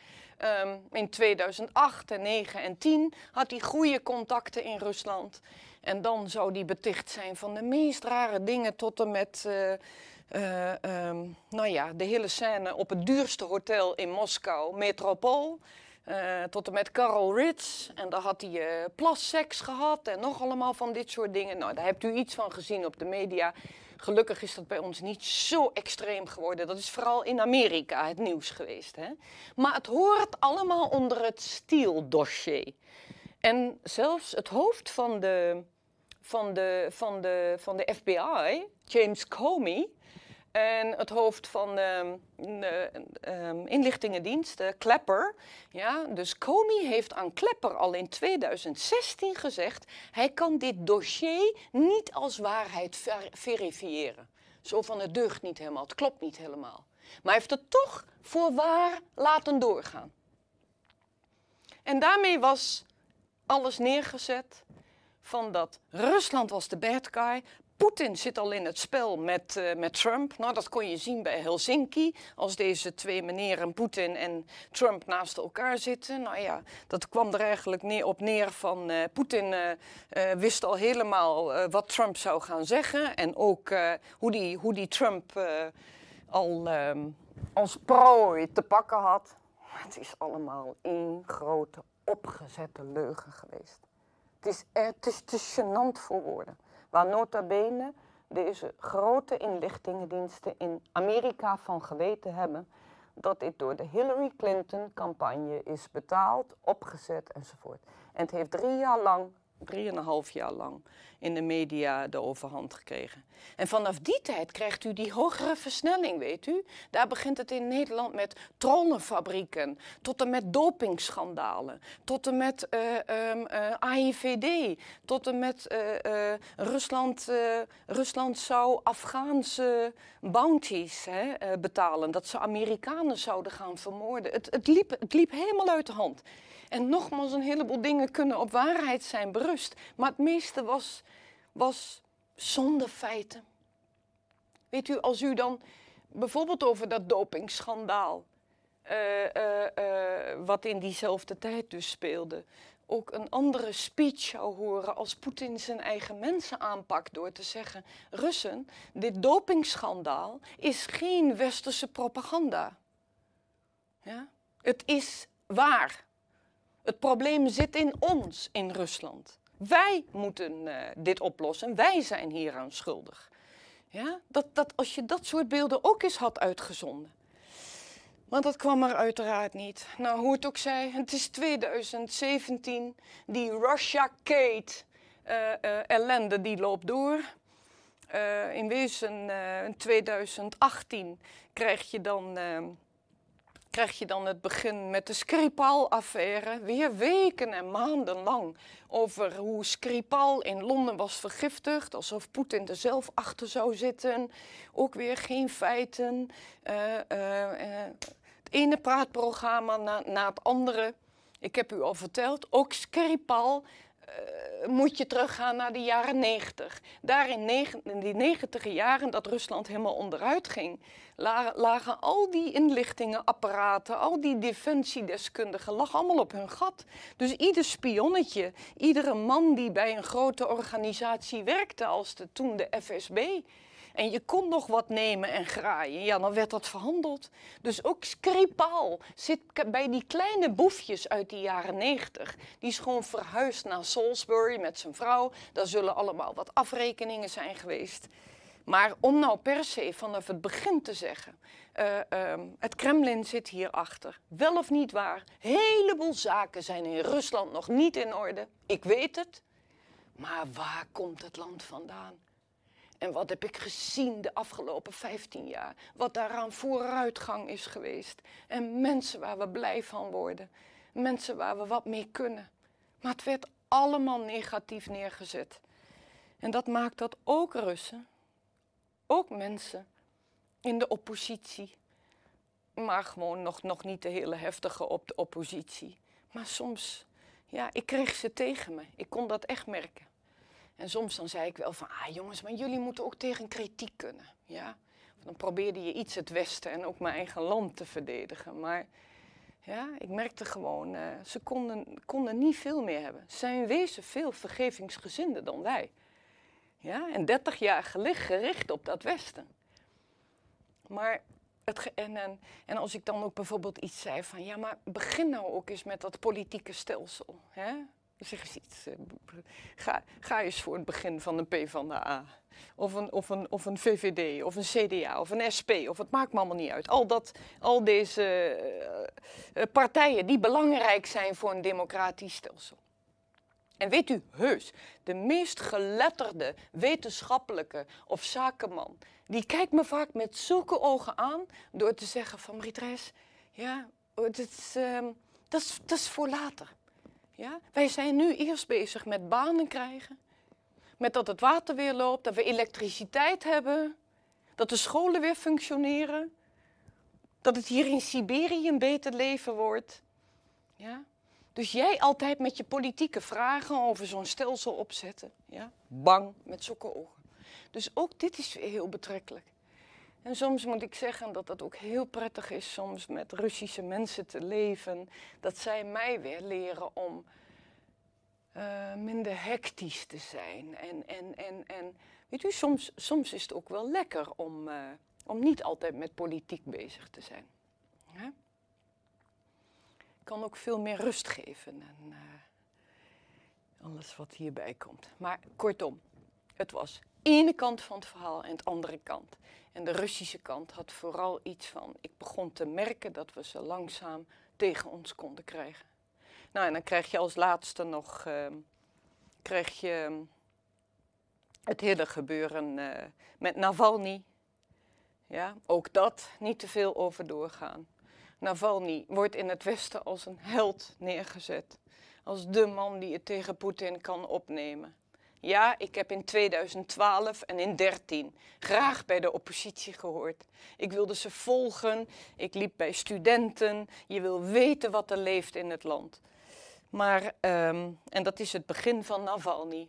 Um, in 2008 en 9 en 10 had hij goede contacten in Rusland. En dan zou hij beticht zijn van de meest rare dingen tot en met... Uh, um, nou ja, de hele scène op het duurste hotel in Moskou, Metropool. Uh, tot en met Carol Ritz. En daar had hij uh, plasseks gehad en nog allemaal van dit soort dingen. Nou, daar hebt u iets van gezien op de media. Gelukkig is dat bij ons niet zo extreem geworden. Dat is vooral in Amerika het nieuws geweest. Hè? Maar het hoort allemaal onder het Steele-dossier. En zelfs het hoofd van de, van de, van de, van de FBI, James Comey, en het hoofd van de, de um, inlichtingendienst, Klepper. Ja, dus Comey heeft aan Klepper al in 2016 gezegd... hij kan dit dossier niet als waarheid ver verifiëren. Zo van het deugt niet helemaal, het klopt niet helemaal. Maar hij heeft het toch voor waar laten doorgaan. En daarmee was alles neergezet van dat Rusland was de bad guy, Poetin zit al in het spel met, uh, met Trump. Nou, dat kon je zien bij Helsinki. Als deze twee meneren, Poetin en Trump, naast elkaar zitten. Nou ja, dat kwam er eigenlijk neer, op neer van... Uh, Poetin uh, wist al helemaal wat Trump zou gaan zeggen. En ook hoe, die, hoe die Trump al um, als prooi te pakken had. Het is allemaal één grote opgezette leugen geweest. Is, het is te gênant voor woorden waar nota bene deze grote inlichtingendiensten in Amerika van geweten hebben dat dit door de Hillary Clinton campagne is betaald, opgezet enzovoort. En het heeft drie jaar lang drieënhalf jaar lang in de media de overhand gekregen. En vanaf die tijd krijgt u die hogere versnelling, weet u. Daar begint het in Nederland met trollenfabrieken, tot en met dopingschandalen, tot en met uh, um, uh, AIVD, tot en met uh, Rusland, Rusland zou Afghaanse bounties hè, betalen, dat ze Amerikanen zouden gaan vermoorden. Het, het, liep, het liep helemaal uit de hand. En nogmaals, een heleboel dingen kunnen op waarheid zijn berust. Maar het meeste was, was zonder feiten. Weet u, als u dan bijvoorbeeld over dat dopingschandaal, uh, uh, uh, wat in diezelfde tijd dus speelde, ook een andere speech zou horen als Poetin zijn eigen mensen aanpakt door te zeggen: Russen, dit dopingschandaal is geen westerse propaganda. Ja? Het is waar. Het probleem zit in ons, in Rusland. Wij moeten uh, dit oplossen. Wij zijn hieraan schuldig. Ja? Dat, dat, als je dat soort beelden ook eens had uitgezonden. Maar dat kwam er uiteraard niet. Nou, hoe het ook zij, het is 2017. Die Russia-Kate uh, uh, ellende die loopt door. in wezen in 2018 krijg je dan krijg je dan het begin met de Skripal-affaire. Weer weken en maanden lang over hoe Skripal in Londen was vergiftigd. Alsof Poetin er zelf achter zou zitten. Ook weer geen feiten. Uh, het ene praatprogramma na, na, het andere. Ik heb u al verteld, ook Skripal uh, moet je teruggaan naar de jaren 90. Daar in, in die negentiger jaren dat Rusland helemaal onderuit ging, lagen, lagen al die inlichtingenapparaten, al die defensiedeskundigen, lag allemaal op hun gat. Dus ieder spionnetje, iedere man die bij een grote organisatie werkte, als de, toen de FSB, en je kon nog wat nemen en graaien, ja, dan werd dat verhandeld. Dus ook Skripal zit bij die kleine boefjes uit die jaren negentig. Die is gewoon verhuisd naar Salisbury met zijn vrouw. Daar zullen allemaal wat afrekeningen zijn geweest. Maar om nou per se vanaf het begin te zeggen, uh, um, het Kremlin zit hierachter, wel of niet waar, heleboel zaken zijn in Rusland nog niet in orde. Ik weet het. Maar waar komt het land vandaan? En wat heb ik gezien de afgelopen 15 jaar? Wat daaraan vooruitgang is geweest. En mensen waar we blij van worden. Mensen waar we wat mee kunnen. Maar het werd allemaal negatief neergezet. En dat maakt dat ook Russen, ook mensen in de oppositie, maar gewoon nog, nog niet de hele heftige op de oppositie. Maar soms, ja, ik kreeg ze tegen me. Ik kon dat echt merken. En soms dan zei ik wel van, ah jongens, maar jullie moeten ook tegen kritiek kunnen. Ja? Dan probeerde je iets het Westen en ook mijn eigen land te verdedigen. Maar ja, ik merkte gewoon, uh, ze konden, konden niet veel meer hebben. Ze zijn wezen veel vergevingsgezinder dan wij. Ja? En 30 jaar gericht op dat Westen. Maar het en, en, en, als ik dan ook bijvoorbeeld iets zei van, ja, maar begin nou ook eens met dat politieke stelsel. Hè? Zeg eens iets. Eh, ga, ga eens voor het begin van een P van de A. Of een, of, een, of een VVD, of een CDA, of een SP, of het maakt me allemaal niet uit. Al, dat, al deze uh, partijen die belangrijk zijn voor een democratisch stelsel. En weet u, heus, de meest geletterde wetenschappelijke of zakenman, die kijkt me vaak met zulke ogen aan door te zeggen van Maritres, ja, is, uh, dat, is, dat is voor later. Ja? Wij zijn nu eerst bezig met banen krijgen, met dat het water weer loopt, dat we elektriciteit hebben, dat de scholen weer functioneren, dat het hier in Siberië een beter leven wordt. Ja? Dus jij altijd met je politieke vragen over zo'n stelsel opzetten. Ja? Bang met zulke ogen. Dus ook dit is heel betrekkelijk. En soms moet ik zeggen dat het ook heel prettig is soms met Russische mensen te leven. Dat zij mij weer leren om uh, minder hectisch te zijn. En, en, en, en weet u, soms, soms is het ook wel lekker om, uh, om niet altijd met politiek bezig te zijn. Hè? Kan ook veel meer rust geven en uh, alles wat hierbij komt. Maar kortom, het was ene kant van het verhaal en de andere kant. En de Russische kant had vooral iets van, ik begon te merken dat we ze langzaam tegen ons konden krijgen. Nou, en dan krijg je als laatste nog, uh, krijg je ehm, het hele gebeuren uh, met Navalny. Ja, ook dat niet te veel over doorgaan. Navalny wordt in het Westen als een held neergezet. Als de man die het tegen Poetin kan opnemen. Ja, ik heb in 2012 en in 2013 graag bij de oppositie gehoord. Ik wilde ze volgen, ik liep bij studenten. Je wil weten wat er leeft in het land. Maar, ehm, en dat is het begin van Navalny.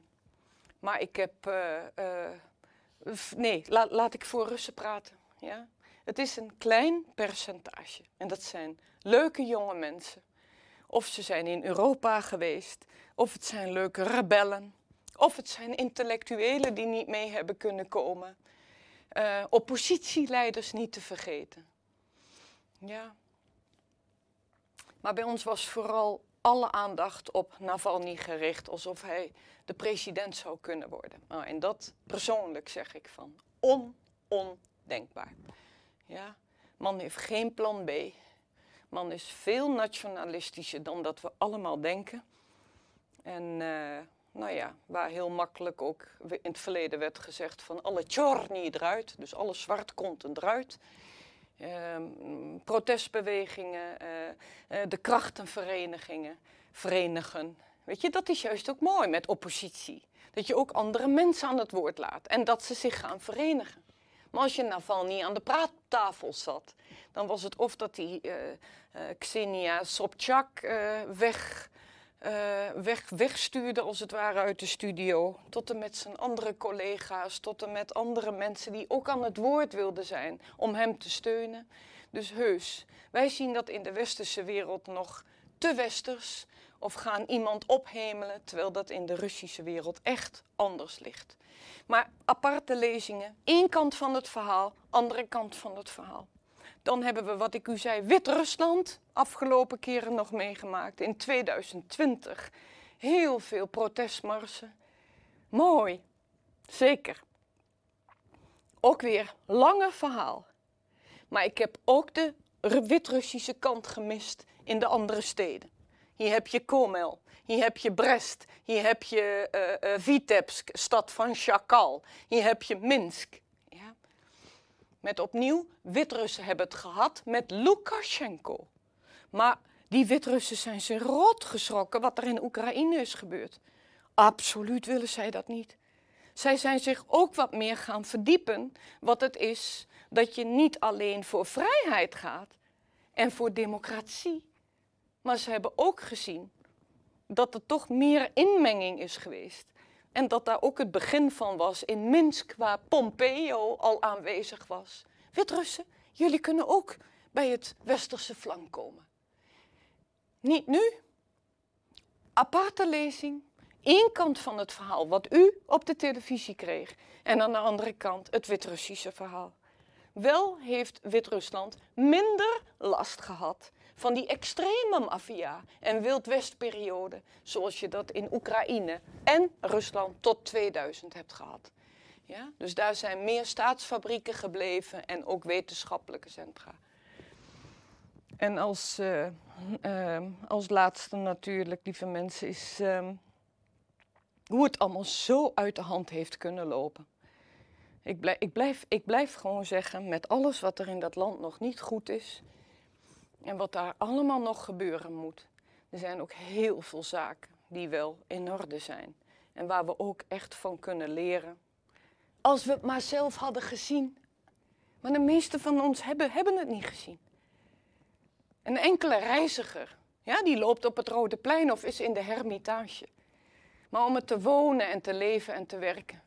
Maar ik heb, uh, uh, nee, laat ik voor Russen praten. Ja? Het is een klein percentage. En dat zijn leuke jonge mensen. Of ze zijn in Europa geweest, of het zijn leuke rebellen, of het zijn intellectuelen die niet mee hebben kunnen komen. Uh, oppositieleiders niet te vergeten. Ja. Maar bij ons was vooral alle aandacht op Navalny gericht, alsof hij de president zou kunnen worden. Nou, en dat persoonlijk zeg ik van on, ondenkbaar. Ja, man heeft geen plan B. Man is veel nationalistischer dan dat we allemaal denken. En uh, nou ja, waar heel makkelijk ook in het verleden werd gezegd van alle tjorni eruit, dus alle zwart komt eruit. Uh, protestbewegingen, uh, de krachtenverenigingen, verenigen. Weet je, dat is juist ook mooi met oppositie. Dat je ook andere mensen aan het woord laat en dat ze zich gaan verenigen. Maar als je Navalny aan de praattafel zat, dan was het of dat die uh, uh, Xenia Sobchak weg, weg, wegstuurde, als het ware, uit de studio. Tot en met zijn andere collega's, tot en met andere mensen die ook aan het woord wilden zijn om hem te steunen. Dus heus, wij zien dat in de westerse wereld nog te westers of gaan iemand ophemelen, terwijl dat in de Russische wereld echt anders ligt. Maar aparte lezingen, één kant van het verhaal, andere kant van het verhaal. Dan hebben we, wat ik u zei, Wit-Rusland, afgelopen keren nog meegemaakt. In 2020 heel veel protestmarsen. Mooi, zeker. Ook weer lange verhaal. Maar ik heb ook de Wit-Russische kant gemist in de andere steden. Hier heb je Komel, hier heb je Brest, hier heb je uh, uh, Vitebsk, stad van Chakal, hier heb je Minsk. Met opnieuw, Wit-Russen hebben het gehad met Lukashenko. Maar die Wit-Russen zijn zich rot geschrokken wat er in Oekraïne is gebeurd. Absoluut willen zij dat niet. Zij zijn zich ook wat meer gaan verdiepen wat het is dat je niet alleen voor vrijheid gaat en voor democratie, maar ze hebben ook gezien dat er toch meer inmenging is geweest. En dat daar ook het begin van was in Minsk, waar Pompeo al aanwezig was. Wit-Russen, jullie kunnen ook bij het westerse flank komen. Niet nu. Aparte lezing. Eén kant van het verhaal wat u op de televisie kreeg. En aan de andere kant het Wit-Russische verhaal. Wel heeft Wit-Rusland minder last gehad van die extreme maffia en wildwestperiode, zoals je dat in Oekraïne en Rusland tot 2000 hebt gehad. Ja? Dus daar zijn meer staatsfabrieken gebleven en ook wetenschappelijke centra. En als, uh, uh, als laatste natuurlijk, lieve mensen, is uh, hoe het allemaal zo uit de hand heeft kunnen lopen. Ik blijf, ik, blijf, ik blijf gewoon zeggen, met alles wat er in dat land nog niet goed is, en wat daar allemaal nog gebeuren moet. Er zijn ook heel veel zaken die wel in orde zijn. En waar we ook echt van kunnen leren. Als we het maar zelf hadden gezien. Maar de meeste van ons hebben, hebben het niet gezien. Een enkele reiziger, ja, die loopt op het Rode Plein of is in de Hermitage. Maar om het te wonen en te leven en te werken.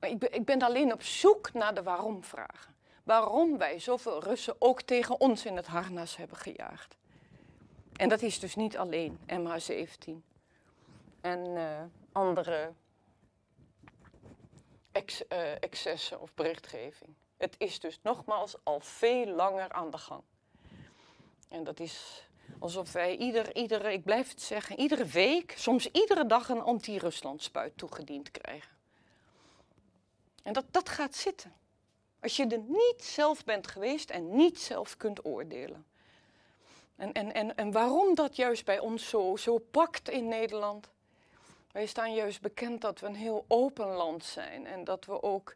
Ik ben, ik ben alleen op zoek naar de waarom-vragen waarom wij zoveel Russen ook tegen ons in het harnas hebben gejaagd. En dat is dus niet alleen MH17 en uh, andere ex, uh, excessen of berichtgeving. Het is dus nogmaals al veel langer aan de gang. En dat is alsof wij ieder, iedere, ik blijf het zeggen, iedere week, soms iedere dag een anti-Rusland spuit toegediend krijgen. En dat, dat gaat zitten. Als je er niet zelf bent geweest en niet zelf kunt oordelen. En, en, en, en waarom dat juist bij ons zo, zo pakt in Nederland, Wij staan juist bekend dat we een heel open land zijn en dat we ook,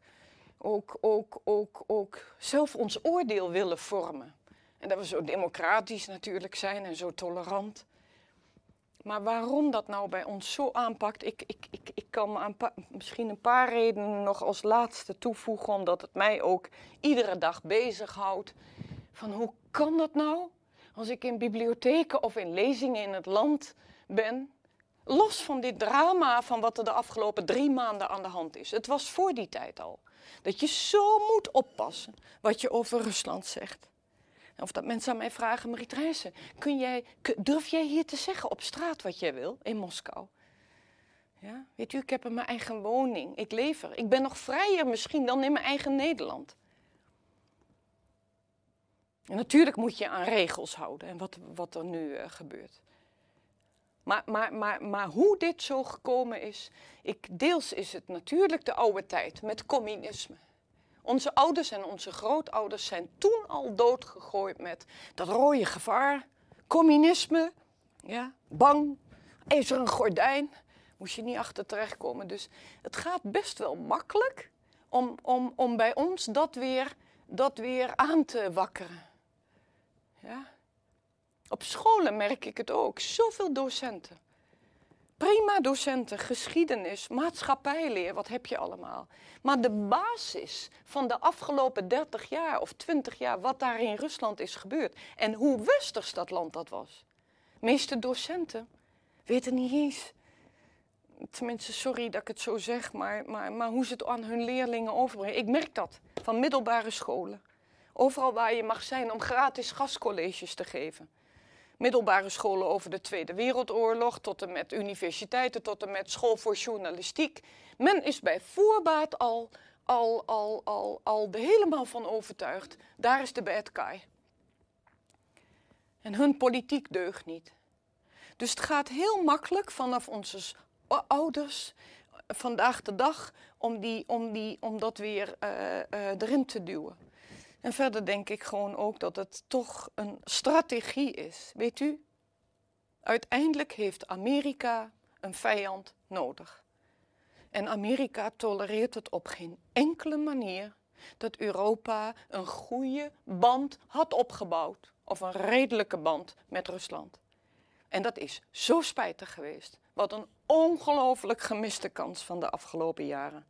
ook, ook, ook, ook zelf ons oordeel willen vormen. En dat we zo democratisch natuurlijk zijn en zo tolerant. Maar waarom dat nou bij ons zo aanpakt, ik, ik, ik, ik kan misschien een paar redenen nog als laatste toevoegen, omdat het mij ook iedere dag bezighoudt. Van hoe kan dat nou? Als ik in bibliotheken of in lezingen in het land ben, los van dit drama van wat er de afgelopen drie maanden aan de hand is. Het was voor die tijd al. Dat je zo moet oppassen wat je over Rusland zegt. Of dat mensen aan mij vragen, Marie kun jij, durf jij hier te zeggen op straat wat jij wil in Moskou? Ja? Weet u, ik heb mijn eigen woning, ik leef er. Ik ben nog vrijer misschien dan in mijn eigen Nederland. En natuurlijk moet je aan regels houden en wat, wat er nu uh, gebeurt. Maar, maar, maar, maar hoe dit zo gekomen is, ik, deels is het natuurlijk de oude tijd met communisme. Onze ouders en onze grootouders zijn toen al doodgegooid met dat rode gevaar, communisme, ja, bang, is er een gordijn, moest je niet achter terechtkomen. Dus het gaat best wel makkelijk om, om, om bij ons dat weer, dat weer aan te wakkeren. Ja? Op scholen merk ik het ook, zoveel docenten. Prima docenten, geschiedenis, maatschappijleer, wat heb je allemaal. Maar de basis van de afgelopen 30 jaar of 20 jaar, wat daar in Rusland is gebeurd en hoe westers dat land dat was. De meeste docenten weten niet eens, tenminste sorry dat ik het zo zeg, maar, maar, maar hoe ze het aan hun leerlingen overbrengen. Ik merk dat van middelbare scholen. Overal waar je mag zijn om gratis gastcolleges te geven middelbare scholen over de Tweede Wereldoorlog, tot en met universiteiten, tot en met school voor journalistiek. Men is bij voorbaat al, al, al, al, al helemaal van overtuigd, daar is de bad guy. En hun politiek deugt niet. Dus het gaat heel makkelijk vanaf onze ouders vandaag de dag om, die, om, die, om dat weer uh, uh, erin te duwen. En verder denk ik gewoon ook dat het toch een strategie is. Weet u, uiteindelijk heeft Amerika een vijand nodig. En Amerika tolereert het op geen enkele manier dat Europa een goede band had opgebouwd, of een redelijke band met Rusland. En dat is zo spijtig geweest. Wat een ongelooflijk gemiste kans van de afgelopen jaren.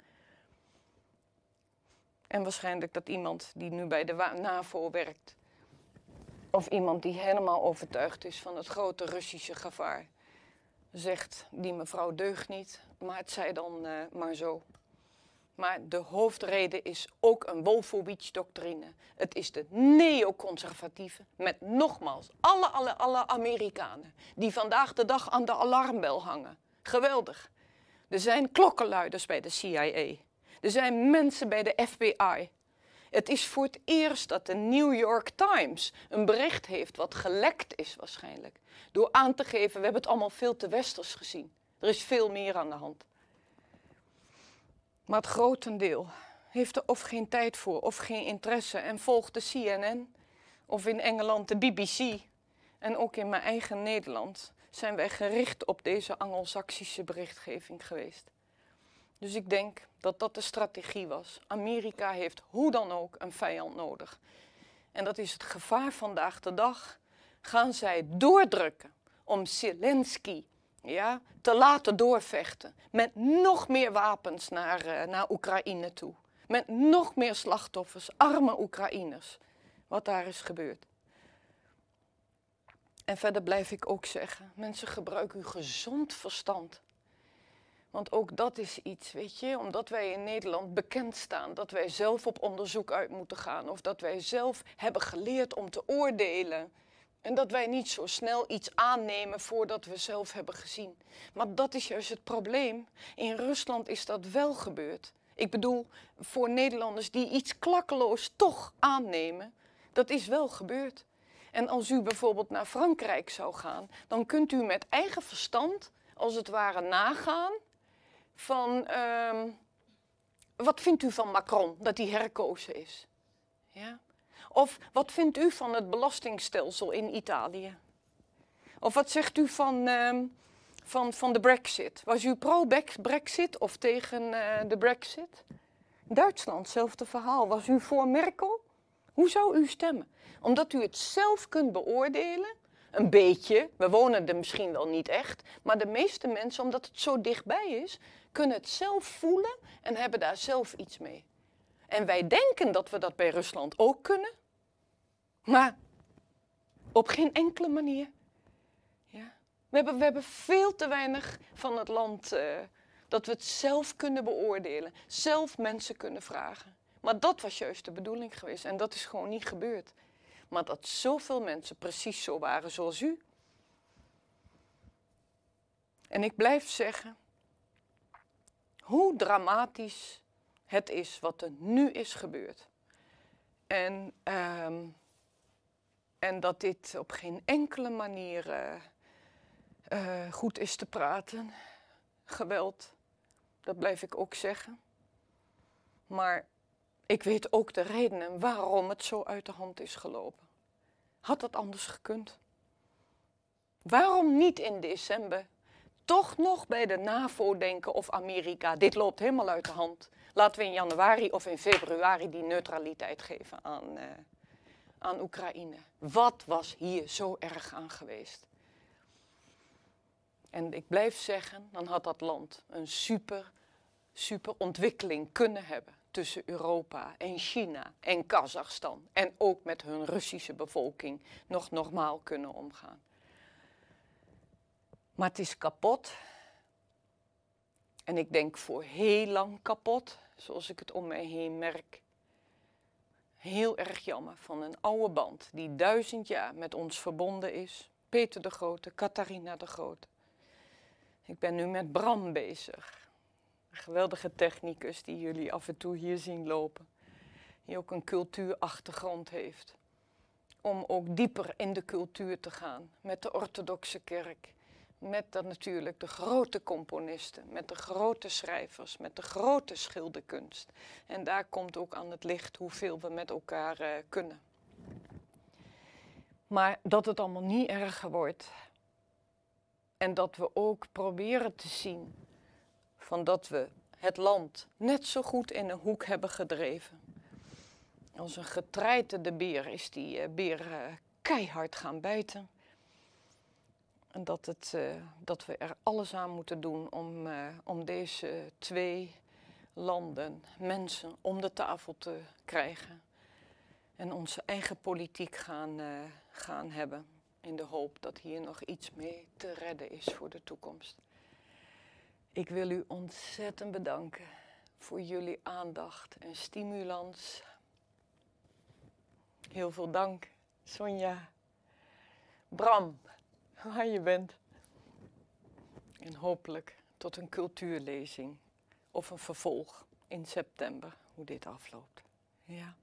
En waarschijnlijk dat iemand die nu bij de NAVO werkt, of iemand die helemaal overtuigd is van het grote Russische gevaar, zegt die mevrouw deugt niet, maar het zij dan uh, maar zo. Maar de hoofdreden is ook een Wolfowitz-doctrine. Het is de neoconservatieve, met nogmaals alle, alle, alle Amerikanen die vandaag de dag aan de alarmbel hangen. Geweldig. Er zijn klokkenluiders bij de CIA. Er zijn mensen bij de FBI. Het is voor het eerst dat de New York Times een bericht heeft wat gelekt is waarschijnlijk. Door aan te geven, we hebben het allemaal veel te westers gezien. Er is veel meer aan de hand. Maar het grotendeel heeft er of geen tijd voor of geen interesse en volgt de CNN of in Engeland de BBC. En ook in mijn eigen Nederland zijn wij gericht op deze Angelsaksische berichtgeving geweest. Dus ik denk dat dat de strategie was. Amerika heeft hoe dan ook een vijand nodig. En dat is het gevaar vandaag de dag. Gaan zij doordrukken om Zelensky ja, te laten doorvechten met nog meer wapens naar, uh, naar Oekraïne toe. Met nog meer slachtoffers, arme Oekraïners. Wat daar is gebeurd. En verder blijf ik ook zeggen, mensen gebruiken uw gezond verstand. Want ook dat is iets, weet je, omdat wij in Nederland bekend staan, dat wij zelf op onderzoek uit moeten gaan of dat wij zelf hebben geleerd om te oordelen. En dat wij niet zo snel iets aannemen voordat we zelf hebben gezien. Maar dat is juist het probleem. In Rusland is dat wel gebeurd. Ik bedoel, voor Nederlanders die iets klakkeloos toch aannemen, dat is wel gebeurd. En als u bijvoorbeeld naar Frankrijk zou gaan, dan kunt u met eigen verstand, als het ware, nagaan van ehm, wat vindt u van Macron dat hij herkozen is? Ja? Of wat vindt u van het belastingstelsel in Italië? Of wat zegt u van, ehm, van, van de Brexit. Was u pro-Brexit of tegen eh, de Brexit? Duitsland, hetzelfde verhaal. Was u voor Merkel? Hoe zou u stemmen? Omdat u het zelf kunt beoordelen, een beetje, we wonen er misschien wel niet echt, maar de meeste mensen, omdat het zo dichtbij is, kunnen het zelf voelen en hebben daar zelf iets mee. En wij denken dat we dat bij Rusland ook kunnen, maar op geen enkele manier. Ja. We, hebben, we hebben veel te weinig van het land uh, dat we het zelf kunnen beoordelen, zelf mensen kunnen vragen. Maar dat was juist de bedoeling geweest en dat is gewoon niet gebeurd. Maar dat zoveel mensen precies zo waren zoals u. En ik blijf zeggen, hoe dramatisch het is wat er nu is gebeurd. En, um, en dat dit op geen enkele manier uh, uh, goed is te praten. Geweld, dat blijf ik ook zeggen. Maar ik weet ook de redenen waarom het zo uit de hand is gelopen. Had dat anders gekund? Waarom niet in december toch nog bij de NAVO denken of Amerika? Dit loopt helemaal uit de hand. Laten we in januari of in februari die neutraliteit geven aan, uh, aan Oekraïne. Wat was hier zo erg aan geweest? En ik blijf zeggen, dan had dat land een super, super ontwikkeling kunnen hebben tussen Europa en China en Kazachstan en ook met hun Russische bevolking nog normaal kunnen omgaan. Maar het is kapot. En ik denk voor heel lang kapot, zoals ik het om mij heen merk. Heel erg jammer van een oude band die duizend jaar met ons verbonden is. Peter de Grote, Catharina de Grote. Ik ben nu met Bram bezig. Een geweldige technicus die jullie af en toe hier zien lopen. Die ook een cultuurachtergrond heeft. Om ook dieper in de cultuur te gaan met de orthodoxe kerk. Met dan natuurlijk de grote componisten, met de grote schrijvers, met de grote schilderkunst. En daar komt ook aan het licht hoeveel we met elkaar uh, kunnen. Maar dat het allemaal niet erger wordt. En dat we ook proberen te zien van dat we het land net zo goed in een hoek hebben gedreven. Als een getreiterde beer is die uh, beer uh, keihard gaan bijten. En dat, het, uh, dat we er alles aan moeten doen om, om deze twee landen, mensen, om de tafel te krijgen. En onze eigen politiek gaan, gaan hebben. In de hoop dat hier nog iets mee te redden is voor de toekomst. Ik wil u ontzettend bedanken voor jullie aandacht en stimulans. Heel veel dank, Sonja. Bram, waar je bent. En hopelijk tot een cultuurlezing of een vervolg in september, hoe dit afloopt. Ja.